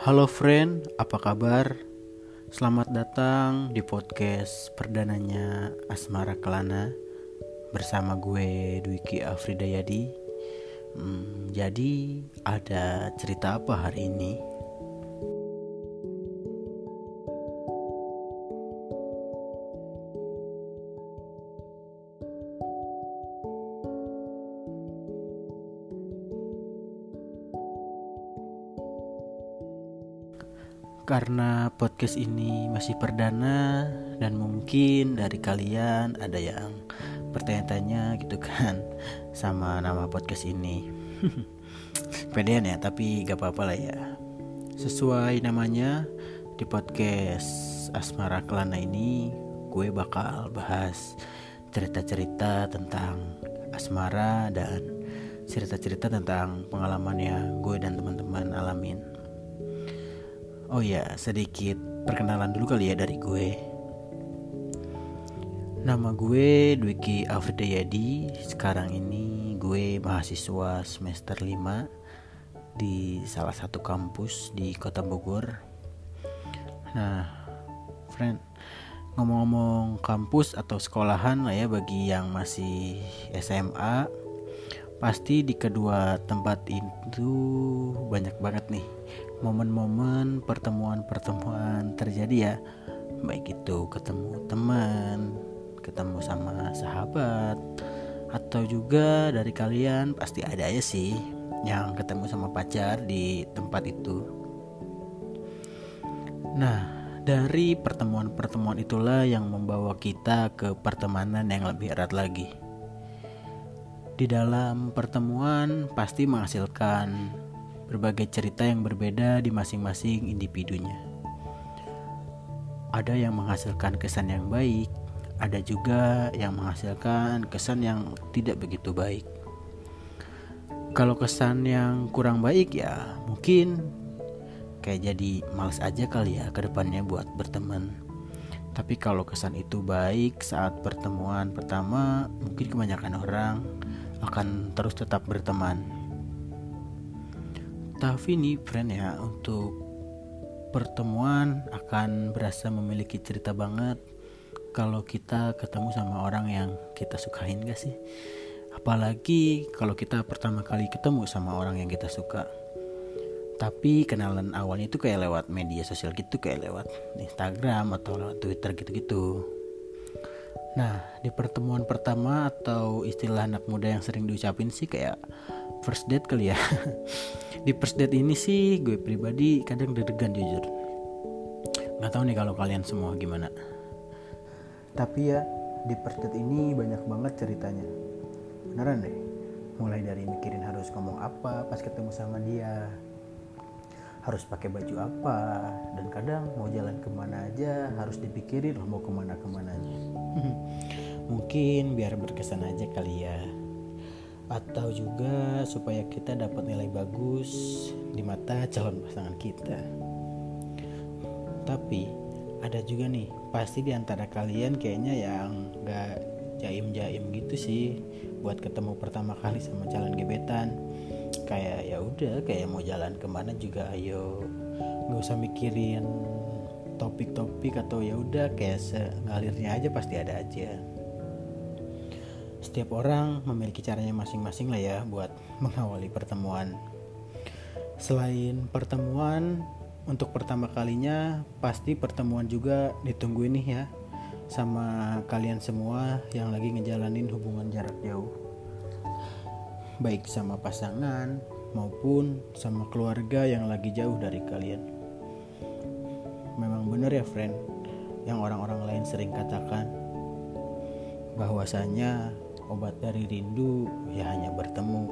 Halo friend, apa kabar? Selamat datang di podcast perdananya Asmara Kelana bersama gue Dwiki Afridayadi. Hmm, jadi ada cerita apa hari ini? Karena podcast ini masih perdana dan mungkin dari kalian ada yang bertanya-tanya gitu kan sama nama podcast ini. Pedean ya tapi gak apa-apa lah ya. Sesuai namanya di podcast Asmara Kelana ini gue bakal bahas cerita-cerita tentang asmara dan cerita-cerita tentang pengalaman yang gue dan teman-teman alamin Oh ya, sedikit perkenalan dulu kali ya dari gue. Nama gue Dwiki Afridayadi. Sekarang ini gue mahasiswa semester 5 di salah satu kampus di Kota Bogor. Nah, friend, ngomong-ngomong kampus atau sekolahan lah ya bagi yang masih SMA, pasti di kedua tempat itu banyak banget nih momen-momen pertemuan-pertemuan terjadi ya. Baik itu ketemu teman ketemu sama sahabat atau juga dari kalian pasti ada ya sih yang ketemu sama pacar di tempat itu. Nah dari pertemuan-pertemuan itulah yang membawa kita ke pertemanan yang lebih erat lagi. Di dalam pertemuan pasti menghasilkan berbagai cerita yang berbeda di masing-masing individunya. Ada yang menghasilkan kesan yang baik, ada juga yang menghasilkan kesan yang tidak begitu baik. Kalau kesan yang kurang baik ya mungkin kayak jadi males aja kali ya ke depannya buat berteman. Tapi kalau kesan itu baik saat pertemuan pertama, mungkin kebanyakan orang akan terus tetap berteman tapi nih friend ya untuk pertemuan akan berasa memiliki cerita banget kalau kita ketemu sama orang yang kita sukain gak sih? Apalagi kalau kita pertama kali ketemu sama orang yang kita suka. Tapi kenalan awalnya itu kayak lewat media sosial gitu kayak lewat Instagram atau lewat Twitter gitu-gitu nah di pertemuan pertama atau istilah anak muda yang sering diucapin sih kayak first date kali ya. Di first date ini sih gue pribadi kadang deg-degan jujur. Nggak tahu nih kalau kalian semua gimana. Tapi ya di first date ini banyak banget ceritanya. Beneran deh. Mulai dari mikirin harus ngomong apa pas ketemu sama dia harus pakai baju apa dan kadang mau jalan ke mana aja harus dipikirin mau ke mana ke mananya mungkin biar berkesan aja kali ya atau juga supaya kita dapat nilai bagus di mata calon pasangan kita. Tapi ada juga nih, pasti di antara kalian kayaknya yang gak jaim-jaim gitu sih buat ketemu pertama kali sama calon gebetan. Kayak ya udah, kayak mau jalan ke mana juga ayo, nggak usah mikirin topik-topik atau ya udah kayak ngalirnya aja pasti ada aja setiap orang memiliki caranya masing-masing lah ya buat mengawali pertemuan. Selain pertemuan, untuk pertama kalinya pasti pertemuan juga ditunggu nih ya sama kalian semua yang lagi ngejalanin hubungan jarak jauh. Baik sama pasangan maupun sama keluarga yang lagi jauh dari kalian. Memang bener ya friend, yang orang-orang lain sering katakan bahwasanya obat dari rindu ya hanya bertemu.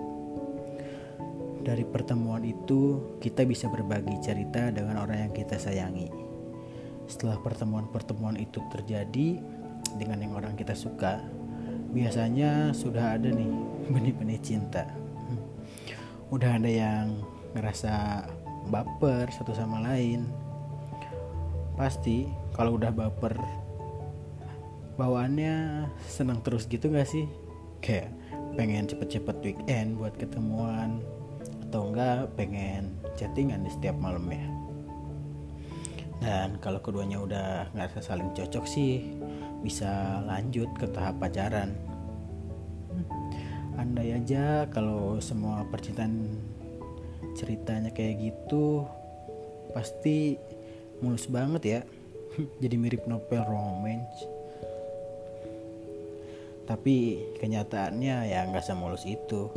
Dari pertemuan itu, kita bisa berbagi cerita dengan orang yang kita sayangi. Setelah pertemuan-pertemuan itu terjadi dengan yang orang kita suka, biasanya sudah ada nih benih-benih cinta. Udah ada yang ngerasa baper satu sama lain. Pasti kalau udah baper bawaannya senang terus gitu gak sih? kayak pengen cepet-cepet weekend buat ketemuan atau enggak pengen chattingan di setiap malam ya dan kalau keduanya udah nggak saling cocok sih bisa lanjut ke tahap pacaran. Andai aja kalau semua percintaan ceritanya kayak gitu pasti mulus banget ya. Jadi mirip novel romance. Tapi kenyataannya ya nggak semulus itu.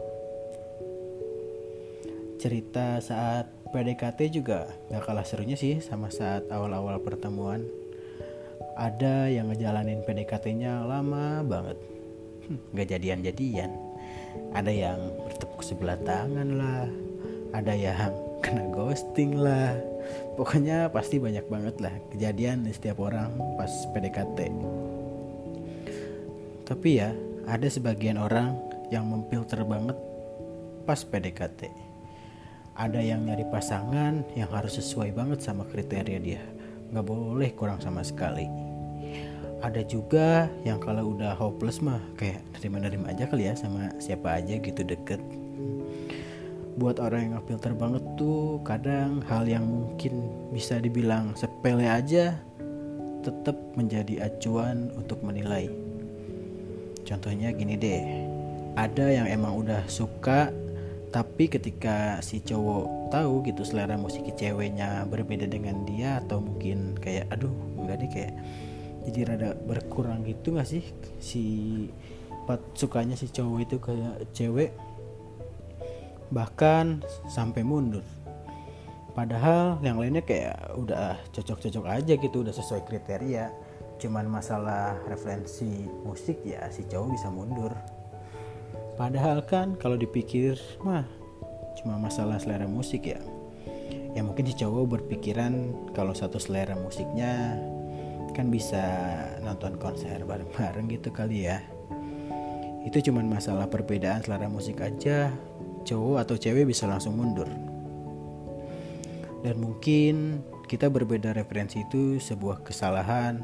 Cerita saat PDKT juga gak kalah serunya sih sama saat awal-awal pertemuan. Ada yang ngejalanin PDKT-nya lama banget, gak jadian-jadian. Ada yang bertepuk sebelah tangan lah, ada yang kena ghosting lah. Pokoknya pasti banyak banget lah kejadian di setiap orang pas PDKT. Tapi ya, ada sebagian orang yang memfilter banget pas PDKT ada yang nyari pasangan yang harus sesuai banget sama kriteria dia nggak boleh kurang sama sekali ada juga yang kalau udah hopeless mah kayak nerima-nerima aja kali ya sama siapa aja gitu deket. Buat orang yang filter banget tuh kadang hal yang mungkin bisa dibilang sepele aja tetap menjadi acuan untuk menilai. Contohnya gini deh ada yang emang udah suka tapi ketika si cowok tahu gitu selera musik ceweknya berbeda dengan dia atau mungkin kayak aduh enggak deh kayak jadi rada berkurang gitu gak sih? Si pat sukanya si cowok itu kayak cewek bahkan sampai mundur. Padahal yang lainnya kayak udah cocok-cocok aja gitu udah sesuai kriteria. Cuman masalah referensi musik ya si cowok bisa mundur. Padahal kan kalau dipikir mah cuma masalah selera musik ya. Ya mungkin si cowok berpikiran kalau satu selera musiknya kan bisa nonton konser bareng-bareng gitu kali ya. Itu cuma masalah perbedaan selera musik aja, cowok atau cewek bisa langsung mundur. Dan mungkin kita berbeda referensi itu sebuah kesalahan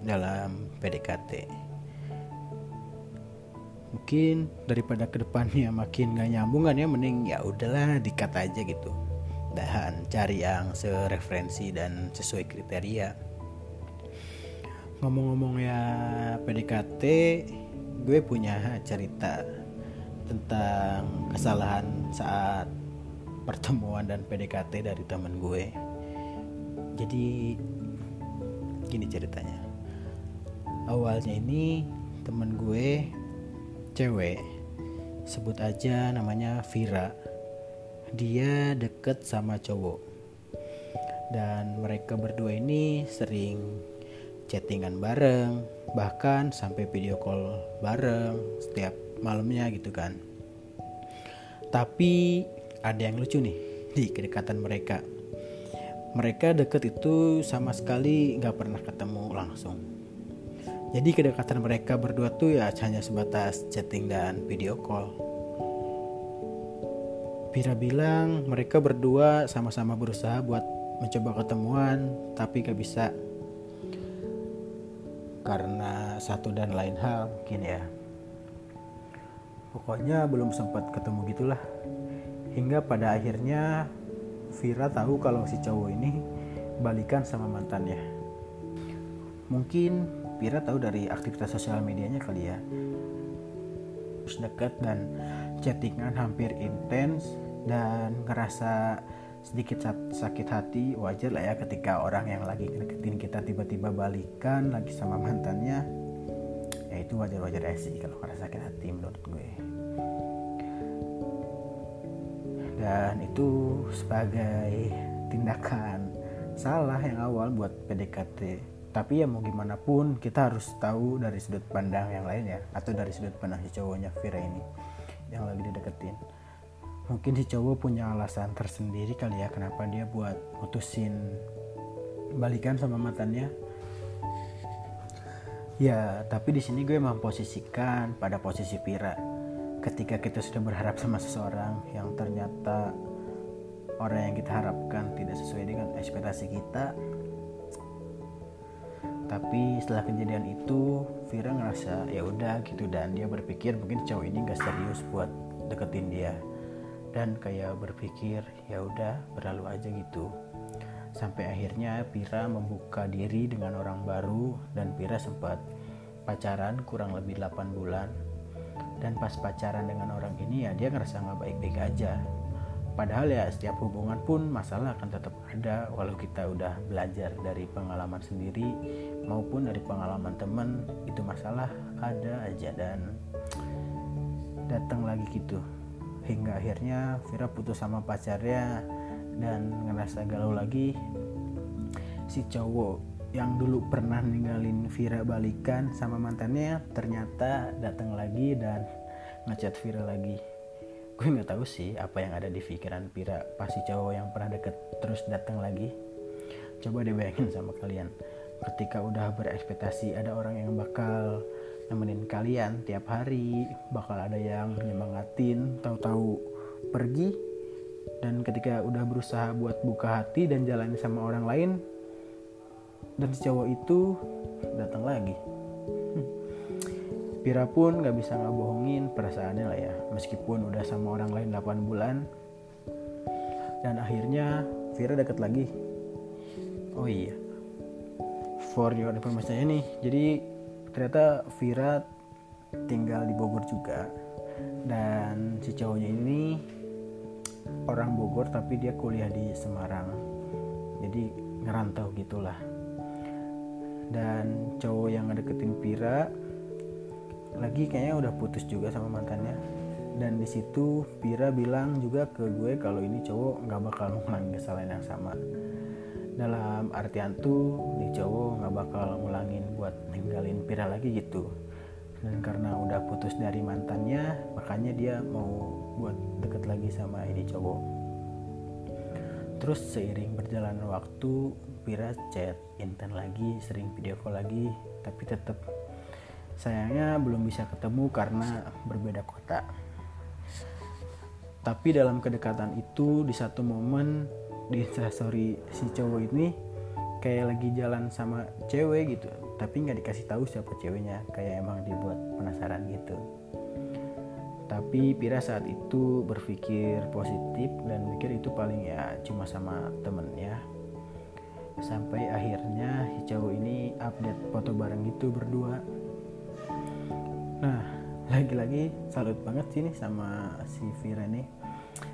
dalam PDKT mungkin daripada ke depannya makin gak nyambung kan ya mending ya udahlah dikat aja gitu dan cari yang sereferensi dan sesuai kriteria. Ngomong-ngomong ya PDKT gue punya cerita tentang kesalahan saat pertemuan dan PDKT dari temen gue. Jadi gini ceritanya. Awalnya ini temen gue cewek. Sebut aja namanya Vira dia deket sama cowok. Dan mereka berdua ini sering chattingan bareng bahkan sampai video call bareng setiap malamnya gitu kan. Tapi ada yang lucu nih di kedekatan mereka. Mereka deket itu sama sekali nggak pernah ketemu langsung. Jadi kedekatan mereka berdua tuh ya hanya sebatas chatting dan video call. Pira bilang mereka berdua sama-sama berusaha buat mencoba ketemuan tapi gak bisa karena satu dan lain hal mungkin ya. Pokoknya belum sempat ketemu gitulah. Hingga pada akhirnya Vira tahu kalau si cowok ini balikan sama mantannya. Mungkin Pira tahu dari aktivitas sosial medianya kali ya terus dekat dan chattingan hampir intens dan ngerasa sedikit sakit hati wajar lah ya ketika orang yang lagi deketin kita tiba-tiba balikan lagi sama mantannya. Ya itu wajar-wajar aja sih kalau ngerasa sakit hati menurut gue. Dan itu sebagai tindakan salah yang awal buat PDKT tapi ya mau gimana pun kita harus tahu dari sudut pandang yang lain ya atau dari sudut pandang si cowoknya Vira ini yang lagi dideketin. Mungkin si cowok punya alasan tersendiri kali ya kenapa dia buat mutusin balikan sama mantannya. Ya tapi di sini gue memposisikan pada posisi Vira ketika kita sudah berharap sama seseorang yang ternyata orang yang kita harapkan tidak sesuai dengan ekspektasi kita tapi setelah kejadian itu Vira ngerasa ya udah gitu. Dan dia berpikir mungkin cowok ini gak serius buat deketin dia. Dan kayak berpikir ya udah berlalu aja gitu. Sampai akhirnya Pira membuka diri dengan orang baru dan Pira sempat pacaran kurang lebih 8 bulan. Dan pas pacaran dengan orang ini ya dia ngerasa nggak baik-baik aja padahal ya setiap hubungan pun masalah akan tetap ada walau kita udah belajar dari pengalaman sendiri maupun dari pengalaman temen itu masalah ada aja dan datang lagi gitu. Hingga akhirnya Vira putus sama pacarnya dan ngerasa galau lagi. Si cowok yang dulu pernah ninggalin Vira balikan sama mantannya ternyata datang lagi dan ngechat Vira lagi gue nggak tahu sih apa yang ada di pikiran Vira pasti cowok yang pernah deket terus datang lagi. Coba dibayangin sama kalian. Ketika udah berekspektasi ada orang yang bakal nemenin kalian tiap hari bakal ada yang nyemangatin tahu-tahu pergi dan ketika udah berusaha buat buka hati dan jalan sama orang lain dan si cowok itu datang lagi. Hmm. Pira pun gak bisa ngebohongin perasaannya lah ya. Meskipun udah sama orang lain 8 bulan. Dan akhirnya Vira deket lagi. Oh iya. For your information nih jadi ternyata Vira tinggal di Bogor juga. Dan si cowoknya ini orang Bogor tapi dia kuliah di Semarang. Jadi ngerantau gitulah. Dan cowok yang ngedeketin Vira lagi kayaknya udah putus juga sama mantannya. Dan di situ Pira bilang juga ke gue kalau ini cowok nggak bakal ngulangin kesalahan yang sama. Dalam artian tuh nih cowok nggak bakal ngulangin buat ninggalin Pira lagi gitu. Dan karena udah putus dari mantannya makanya dia mau buat deket lagi sama ini cowok. Terus seiring berjalan waktu Pira chat intent lagi sering video call lagi tapi tetap sayangnya belum bisa ketemu karena berbeda kota. Tapi dalam kedekatan itu di satu momen di instastory si cowok ini kayak lagi jalan sama cewek gitu. Tapi nggak dikasih tahu siapa ceweknya. Kayak emang dibuat penasaran gitu. Tapi Pira saat itu berpikir positif dan mikir itu paling ya cuma sama temennya. Sampai akhirnya si cowok ini update foto bareng itu berdua nah lagi-lagi salut banget sih nih sama si Vira nih.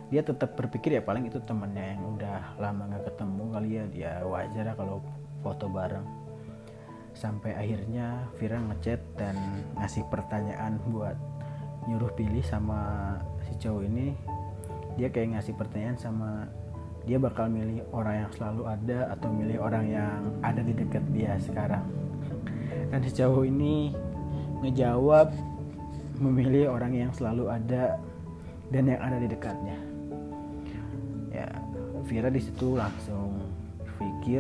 Dia tetap berpikir ya paling itu temennya yang udah lama nggak ketemu kali ya. Dia wajar lah kalau foto bareng. Sampai akhirnya Vira ngechat dan ngasih pertanyaan buat nyuruh pilih sama si cowok ini. Dia kayak ngasih pertanyaan sama dia bakal milih orang yang selalu ada atau milih orang yang ada di dekat dia sekarang. Dan si cowok ini ngejawab memilih orang yang selalu ada dan yang ada di dekatnya. Vira di situ langsung pikir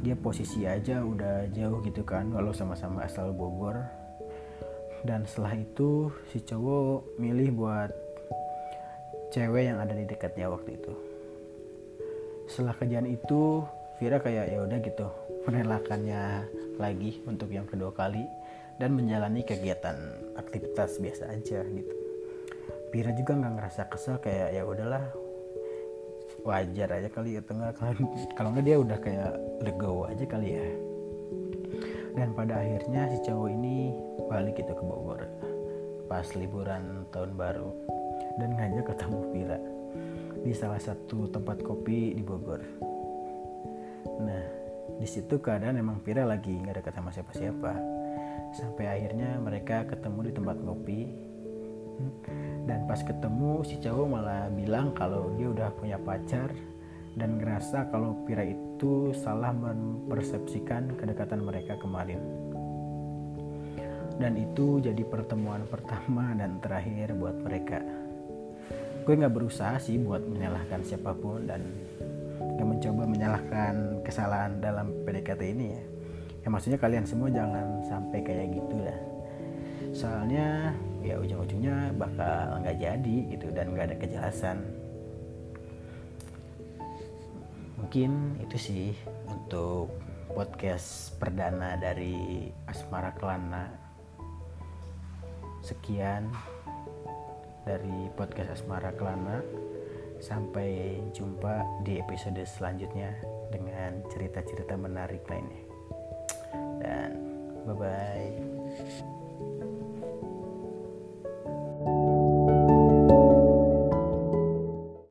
dia posisi aja udah jauh gitu kan kalau sama-sama asal Bogor. Dan setelah itu si cowok milih buat cewek yang ada di dekatnya waktu itu. Setelah kejadian itu Vira kayak ya udah gitu menelakannya lagi untuk yang kedua kali dan menjalani kegiatan aktivitas biasa aja gitu. Vira juga nggak ngerasa kesel kayak ya udahlah wajar aja kali ya tengah kalau nggak dia udah kayak legowo aja kali ya. Dan pada akhirnya si cowok ini balik gitu ke Bogor pas liburan tahun baru. Dan ngajak ketemu Pira di salah satu tempat kopi di Bogor. Nah di situ keadaan emang Pira lagi nggak dekat sama siapa-siapa sampai akhirnya mereka ketemu di tempat kopi dan pas ketemu si cowok malah bilang kalau dia udah punya pacar dan ngerasa kalau Pira itu salah mempersepsikan kedekatan mereka kemarin. Dan itu jadi pertemuan pertama dan terakhir buat mereka. Gue nggak berusaha sih buat menyalahkan siapa pun dan gak mencoba menyalahkan kesalahan dalam PDKT ini ya ya maksudnya kalian semua jangan sampai kayak gitu lah soalnya ya ujung-ujungnya bakal nggak jadi gitu dan nggak ada kejelasan. Mungkin itu sih untuk podcast perdana dari Asmara Kelana. Sekian dari podcast Asmara Kelana. Sampai jumpa di episode selanjutnya dengan cerita-cerita menarik lainnya. Dan bye bye.